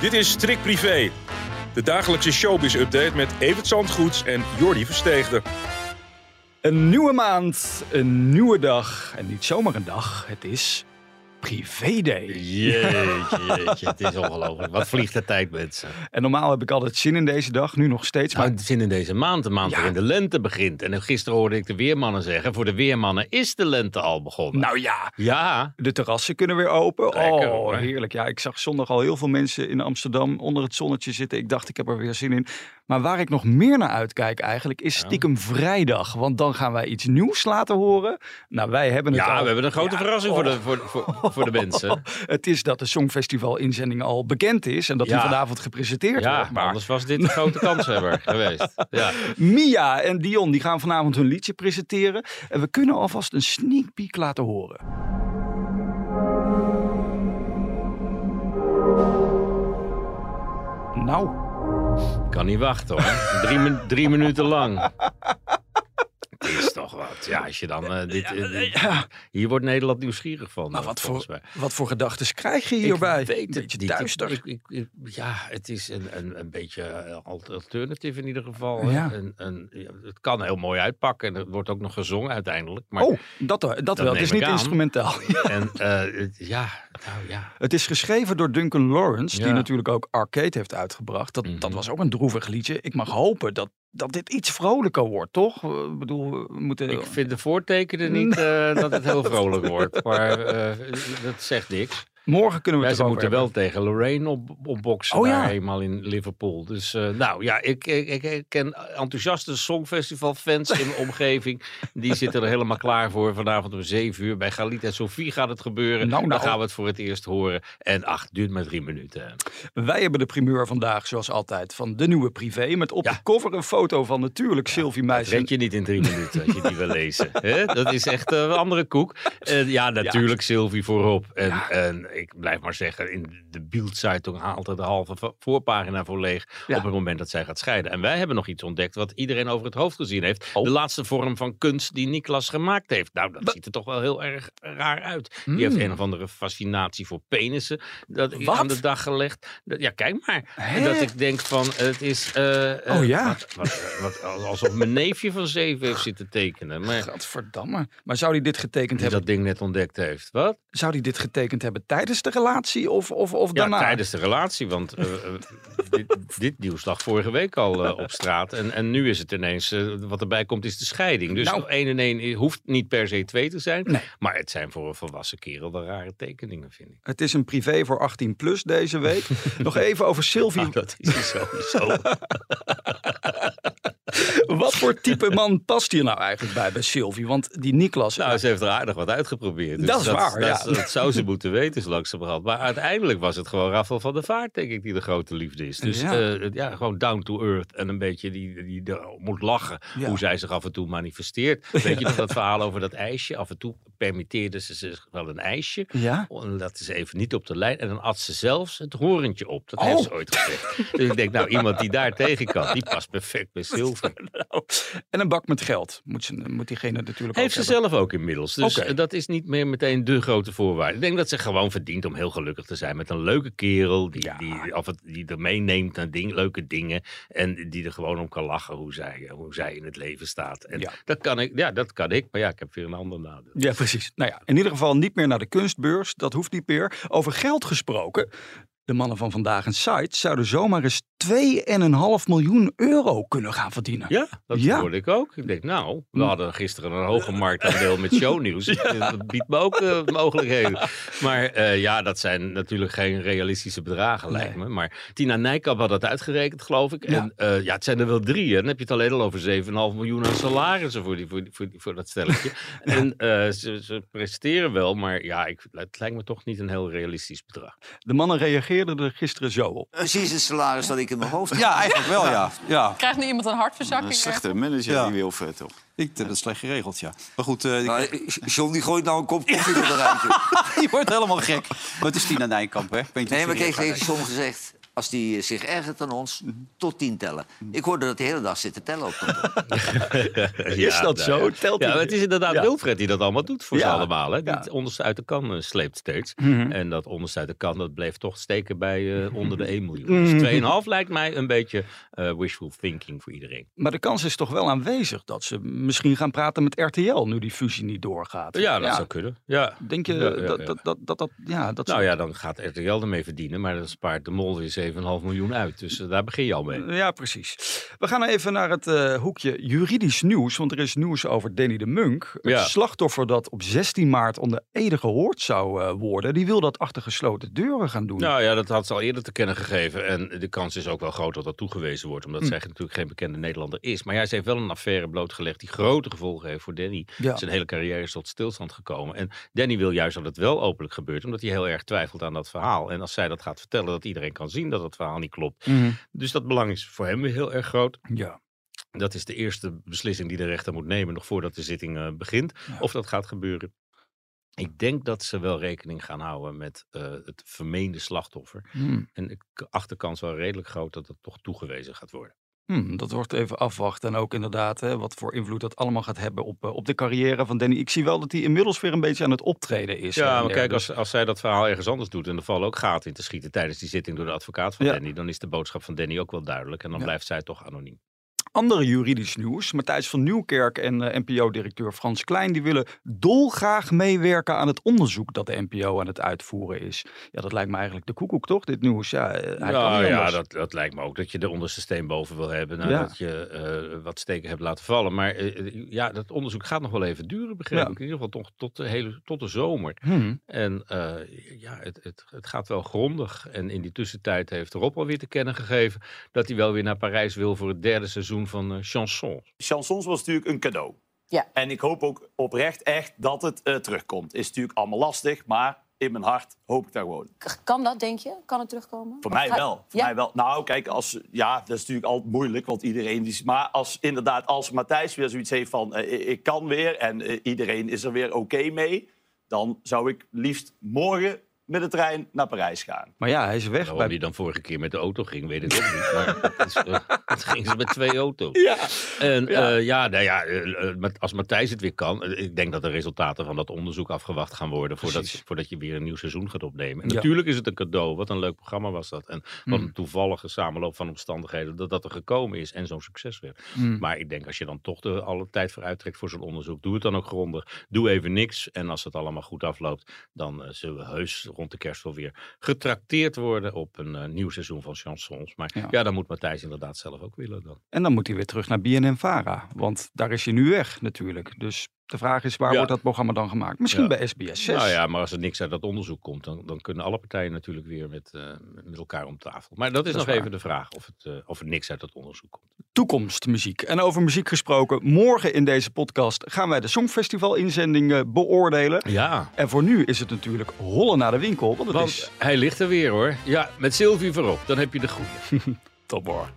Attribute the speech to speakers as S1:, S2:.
S1: Dit is Trick Privé. De dagelijkse showbiz-update met Evert Zandgoeds en Jordi Versteegde.
S2: Een nieuwe maand, een nieuwe dag. En niet zomaar een dag, het is Privé Day.
S3: Jeetje, jeetje, het is ongelooflijk. Wat vliegt de tijd, mensen.
S2: En normaal heb ik altijd zin in deze dag, nu nog steeds.
S3: Maar het zin in deze maand, de maand
S2: Ja.
S3: waarin de lente begint. En gisteren hoorde ik de weermannen zeggen, voor de weermannen is de lente al begonnen.
S2: nou ja,
S3: Ja,
S2: de terrassen kunnen weer open.
S3: Lekker,
S2: oh,
S3: hoor.
S2: heerlijk. Ja, ik zag zondag al heel veel mensen in Amsterdam onder het zonnetje zitten. Ik dacht, ik heb er weer zin in. Maar waar ik nog meer naar uitkijk eigenlijk, is stiekem vrijdag. Want dan gaan wij iets nieuws laten horen. Nou, wij hebben het
S3: ja
S2: al.
S3: we hebben een grote
S2: Ja,
S3: verrassing
S2: oh.
S3: voor, de, voor, voor, voor de mensen.
S2: Het is dat de Songfestival-inzending al bekend is. En dat die
S3: Ja.
S2: vanavond gepresenteerd
S3: Ja,
S2: wordt.
S3: maar anders was dit een grote kanshebber geweest. Ja.
S2: Mia en Dion die gaan vanavond hun liedje presenteren. En we kunnen alvast een sneak peek laten horen. Nou,
S3: Kan niet wachten hoor. Drie, drie minuten lang. Wat. Ja, als je dan eh, dit, eh, dit-. Hier wordt Nederland nieuwsgierig van.
S2: maar
S3: eh,
S2: wat voor,
S3: mij.
S2: wat voor gedachten krijg je hierbij?
S3: Ik weet
S2: een
S3: het
S2: beetje duister.
S3: Ik- ik- ik- ja, het is een, een, een beetje alternatief in ieder geval.
S2: Ja.
S3: En, en, ja, het kan heel mooi uitpakken en het wordt ook nog gezongen uiteindelijk. Maar,
S2: oh, dat, dat, wel. Het is niet
S3: aan.
S2: instrumentaal.
S3: En het- ja, nou ja.
S2: Het is geschreven door Duncan Lawrence, die natuurlijk ook Arcade heeft uitgebracht. Dat, dat
S3: Mhm.
S2: was ook een droevig liedje. Ik mag hopen dat, dat dit iets vrolijker wordt, toch? Ik bedoel, we moeten...
S3: Ik vind de voortekenen niet eh, dat het heel vrolijk wordt. Maar eh, dat zegt niks.
S2: Morgen kunnen we
S3: Ja,
S2: het
S3: ze moeten
S2: hebben.
S3: wel tegen Lorraine op, opboksen
S2: Oh,
S3: daar
S2: ja.
S3: eenmaal in Liverpool. Dus eh, nou ja, ik, ik, ik, ken enthousiaste Songfestival-fans in mijn omgeving. Die zitten er helemaal klaar voor. Vanavond om 7 uur bij Galit en Sofie gaat het gebeuren.
S2: Nou, nou.
S3: Dan gaan we het voor het eerst horen. En ach, duurt maar drie minuten.
S2: Wij hebben de primeur vandaag, zoals altijd, van de nieuwe privé. Met op
S3: Ja.
S2: de cover een foto van natuurlijk Sylvie
S3: Dat
S2: Meijs.
S3: red je niet in drie minuten als je die wil lezen. Dat is echt eh, een andere koek. En ja, natuurlijk Sylvie voorop. En, en ik blijf maar zeggen, in de Bild-Zeitung haalt er de halve vo- voorpagina voor leeg
S2: Ja.
S3: op het moment dat zij gaat scheiden. En wij hebben nog iets ontdekt wat iedereen over het hoofd gezien heeft.
S2: Oh.
S3: De laatste vorm van kunst die Niklas gemaakt heeft. Nou, dat ziet er toch wel heel erg raar uit. Die heeft
S2: Mm.
S3: een of andere fascinatie voor penissen dat aan de dag gelegd. Dat- Ja, kijk maar.
S2: Hè?
S3: Dat ik denk van, het is... eh,
S2: Oh ja.
S3: wat- wat, wat, alsof mijn neefje van zeven heeft zitten tekenen. Maar
S2: Gadverdamme. Maar zou hij dit getekend
S3: die
S2: hebben?
S3: dat ding net ontdekt heeft. Wat?
S2: Zou hij dit getekend hebben tijdens de relatie of, of, of
S3: Ja,
S2: daarna?
S3: tijdens de relatie. Want eh, eh, dit, dit nieuws lag vorige week al eh, op straat. En, en nu is het ineens, wat erbij komt, is de scheiding. Dus
S2: Nou.
S3: 1 en 1 hoeft niet per se 2 te zijn.
S2: Nee.
S3: Maar het zijn voor een volwassen kerel wel rare tekeningen, vind ik.
S2: Het is een privé voor 18 plus deze week. Nog even over Sylvie.
S3: Nou, dat is sowieso.
S2: Wat voor type man past hier nou eigenlijk bij bij Sylvie? Want die Niklas...
S3: Nou, ze heeft er aardig wat uitgeprobeerd. Dus
S2: Dat is waar,
S3: dat,
S2: ja.
S3: dat zou ze moeten weten, zo langzamerhand. Maar uiteindelijk was het gewoon Rafael van der Vaart, denk ik, die de grote liefde is. Dus
S2: Ja.
S3: ja, ja gewoon down to earth. En een beetje die, die er moet lachen.
S2: Ja.
S3: Hoe zij zich af en toe manifesteert. Weet je nog dat verhaal over dat ijsje? Af en toe permitteerde ze zich wel een ijsje.
S2: Ja?
S3: En dat is even niet op de lijn. En dan at ze zelfs het horentje op. Dat
S2: Oh.
S3: heeft ze ooit gezegd. dus ik denk, nou, iemand die daar tegen kan, die past perfect bij Sylvie.
S2: En een bak met geld. Moet, ze, moet diegene natuurlijk
S3: Heeft ze
S2: hebben.
S3: zelf ook inmiddels. Dus eh, dat is niet meer meteen de grote voorwaarde. Ik denk dat ze gewoon verdient om heel gelukkig te zijn met een leuke kerel. Die,
S2: Ja.
S3: die, of het, die er meeneemt naar ding, leuke dingen. En die er gewoon om kan lachen hoe zij, eh, hoe zij in het leven staat. En
S2: Ja.
S3: dat, kan ik, ja, dat kan ik. Maar ja, ik heb weer een ander nadeel.
S2: Ja, precies. Nou ja, in ieder geval niet meer naar de kunstbeurs. Dat hoeft niet meer. Over geld gesproken. De mannen van vandaag en site zouden zomaar eens 2,5 miljoen euro kunnen gaan verdienen.
S3: Ja, dat
S2: Ja.
S3: hoorde ik ook. Ik denk, nou, we hadden gisteren een hoge marktaandeel met shownieuws. Dat biedt me ook eh, mogelijkheden. Maar eh, ja, dat zijn natuurlijk geen realistische bedragen, lijkt me. Maar Tina Nijkamp had dat uitgerekend, geloof ik.
S2: Ja.
S3: En eh, ja, het zijn er wel drie. hè. Dan heb je het alleen al over 7,5 miljoen aan salarissen voor, die, voor, die, voor, die- voor dat stelletje. En eh, ze, ze presteren wel, maar ja, ik, het lijkt me toch niet een heel realistisch bedrag.
S2: De mannen reageerden er gisteren zo op.
S4: Precies het salaris dat ik in mijn hoofd heb.
S5: Ja, eigenlijk wel, ja. ja.
S6: Krijgt nu iemand een hartverzakking?
S7: Een slechte manager,
S5: Ja.
S7: die Wilfred, toch?
S5: Ik heb het slecht geregeld, ja. Maar goed, eh, ik-
S4: Nou, John die gooit nou een kop koffie door de ruimte.
S5: je wordt helemaal gek. Maar het is Tina Nijkamp, hè?
S4: Nee, maar ik heb tegen John gezegd... als die zich ergert aan ons, tot tien tellen. Ik hoorde dat de hele dag zit te tellen op.
S2: Is dat
S3: nou
S2: zo?
S3: ja.
S2: Telt
S3: Ja, het is inderdaad
S2: Ja.
S3: Wilfred die dat allemaal doet voor
S2: Ja.
S3: ze allemaal. Hè? Die het onderste uit de kan eh, sleept steeds.
S2: Mhm.
S3: En dat onderste uit de kan, dat bleef toch steken bij eh, onder de 1 miljoen.
S2: Mhm.
S3: Dus 2,5 lijkt mij een beetje eh, wishful thinking voor iedereen.
S2: Maar de kans is toch wel aanwezig dat ze misschien gaan praten met RTL nu die fusie niet doorgaat.
S3: Ja, dat zou kunnen. Ja.
S2: Denk je
S3: Ja, ja,
S2: dat,
S3: ja.
S2: dat, dat, dat, dat- ja, dat
S3: Nou ja, dan gaat RTL ermee verdienen, maar dan spaart de mol weer 7,5 miljoen uit. Dus eh, daar begin je al mee.
S2: Ja, precies. We gaan even naar het eh, hoekje juridisch nieuws. Want er is nieuws over Danny de Munk. Het
S3: Ja.
S2: slachtoffer dat op 16 maart onder Ede gehoord zou eh, worden. Die wil dat achter gesloten deuren gaan doen.
S3: Nou ja, dat had ze al eerder te kennen gegeven. En de kans is ook wel groot dat dat toegewezen wordt. Omdat
S2: Hm.
S3: zij natuurlijk geen bekende Nederlander is. Maar ja, ze heeft wel een affaire blootgelegd die grote gevolgen heeft voor Danny.
S2: Ja.
S3: Zijn hele carrière is tot stilstand gekomen. En Danny wil juist dat het wel openlijk gebeurt. Omdat hij heel erg twijfelt aan dat verhaal. En als zij dat gaat vertellen, dat iedereen kan zien dat het verhaal niet klopt.
S2: Mhm.
S3: Dus dat belang is voor hem weer heel erg groot.
S2: ja.
S3: Dat is de eerste beslissing die de rechter moet nemen. Nog voordat de zitting eh, begint.
S2: Ja.
S3: Of dat gaat gebeuren. Ik denk dat ze wel rekening gaan houden met eh, het vermeende slachtoffer.
S2: Hm.
S3: En de kans wel redelijk groot dat het toch toegewezen gaat worden.
S2: Hm, dat wordt even afwachten. En ook inderdaad hè, wat voor invloed dat allemaal gaat hebben op, eh, op de carrière van Danny. Ik zie wel dat hij inmiddels weer een beetje aan het optreden is.
S3: Ja, maar kijk, als, als zij dat verhaal ergens anders doet en er vallen ook gaten in te schieten tijdens die zitting door de advocaat van
S2: Ja.
S3: Danny, dan is de boodschap van Danny ook wel duidelijk en dan
S2: Ja.
S3: blijft zij toch anoniem.
S2: Andere juridisch nieuws. Matthijs van Nieuwkerk en eh, NPO-directeur Frans Klein... die willen dolgraag meewerken aan het onderzoek dat de NPO aan het uitvoeren is. Ja, dat lijkt me eigenlijk de koekoek, toch? Dit nieuws. Ja, eh, hij
S3: Nou ja, dat, dat lijkt me ook dat je de onderste steen boven wil hebben
S2: Ja.
S3: nadat je eh, wat steken hebt laten vallen. Maar ja, dat onderzoek gaat nog wel even duren, begrijp
S2: Ja.
S3: ik. In ieder geval toch tot de, hele, tot de zomer.
S2: Hm.
S3: En ja, het, het, het gaat wel grondig. En in die tussentijd heeft Rob alweer te kennen gegeven dat hij wel weer naar Parijs wil voor het derde seizoen van eh, Chansons.
S6: Chansons was natuurlijk een cadeau.
S7: Ja.
S6: En ik hoop ook oprecht echt dat het eh, terugkomt. Is natuurlijk allemaal lastig, maar in mijn hart hoop ik daar gewoon.
S7: Kan dat, denk je? Kan het terugkomen?
S6: Voor mij
S7: ga-
S6: wel. Voor
S7: Ja?
S6: mij wel. Nou, kijk, als, ja, dat is natuurlijk altijd moeilijk, want iedereen... Die, maar als inderdaad, als Matthijs weer zoiets heeft van... eh, ik kan weer en iedereen is er weer oké mee... dan zou ik liefst morgen met de trein naar Parijs gaan.
S2: Maar ja, hij is weg.
S3: Waarom
S2: Bij...
S3: die dan vorige keer met de auto ging, weet ik ook niet. Maar het, is, eh, het ging ze met twee auto's.
S2: Ja.
S3: En
S2: Ja.
S3: ja, ja, nou ja eh, eh, met- als Matthijs het weer kan. eh, Ik denk dat de resultaten van dat onderzoek afgewacht gaan worden. Voordat, voordat je weer een nieuw seizoen gaat opnemen. En
S2: Ja.
S3: natuurlijk is het een cadeau. Wat een leuk programma was dat. En wat
S2: Mm.
S3: een toevallige samenloop van omstandigheden. Dat dat er gekomen is en zo'n succes werd.
S2: Hm.
S3: Maar ik denk als je dan toch de alle tijd voor uittrekt voor zo'n onderzoek. Doe het dan ook grondig. Doe even niks. En als het allemaal goed afloopt. Dan eh, zullen we heus rond de kerst wel weer getrakteerd worden op een eh, nieuw seizoen van chansons. Maar
S2: Ja.
S3: ja. dan moet Matthijs inderdaad zelf ook willen dan.
S2: En dan moet hij weer terug naar BNN-Vara. Want daar is hij nu weg natuurlijk. Dus de vraag is, waar
S3: Ja.
S2: wordt dat programma dan gemaakt? Misschien
S3: Ja.
S2: bij SBS 6.
S3: Nou ja, maar als er niks uit dat onderzoek komt, dan, dan kunnen alle partijen natuurlijk weer met, eh, met elkaar om tafel. Maar dat is
S2: Dat
S3: nog even de vraag of, het, eh, of er niks uit dat onderzoek komt.
S2: Toekomstmuziek. En over muziek gesproken, morgen in deze podcast gaan wij de Songfestival-inzending beoordelen.
S3: Ja,
S2: En voor nu is het natuurlijk hollen naar de winkel, want het
S3: want
S2: is
S3: hij ligt er weer hoor. Ja, met Sylvie voorop, dan heb je de goede.
S2: top hoor.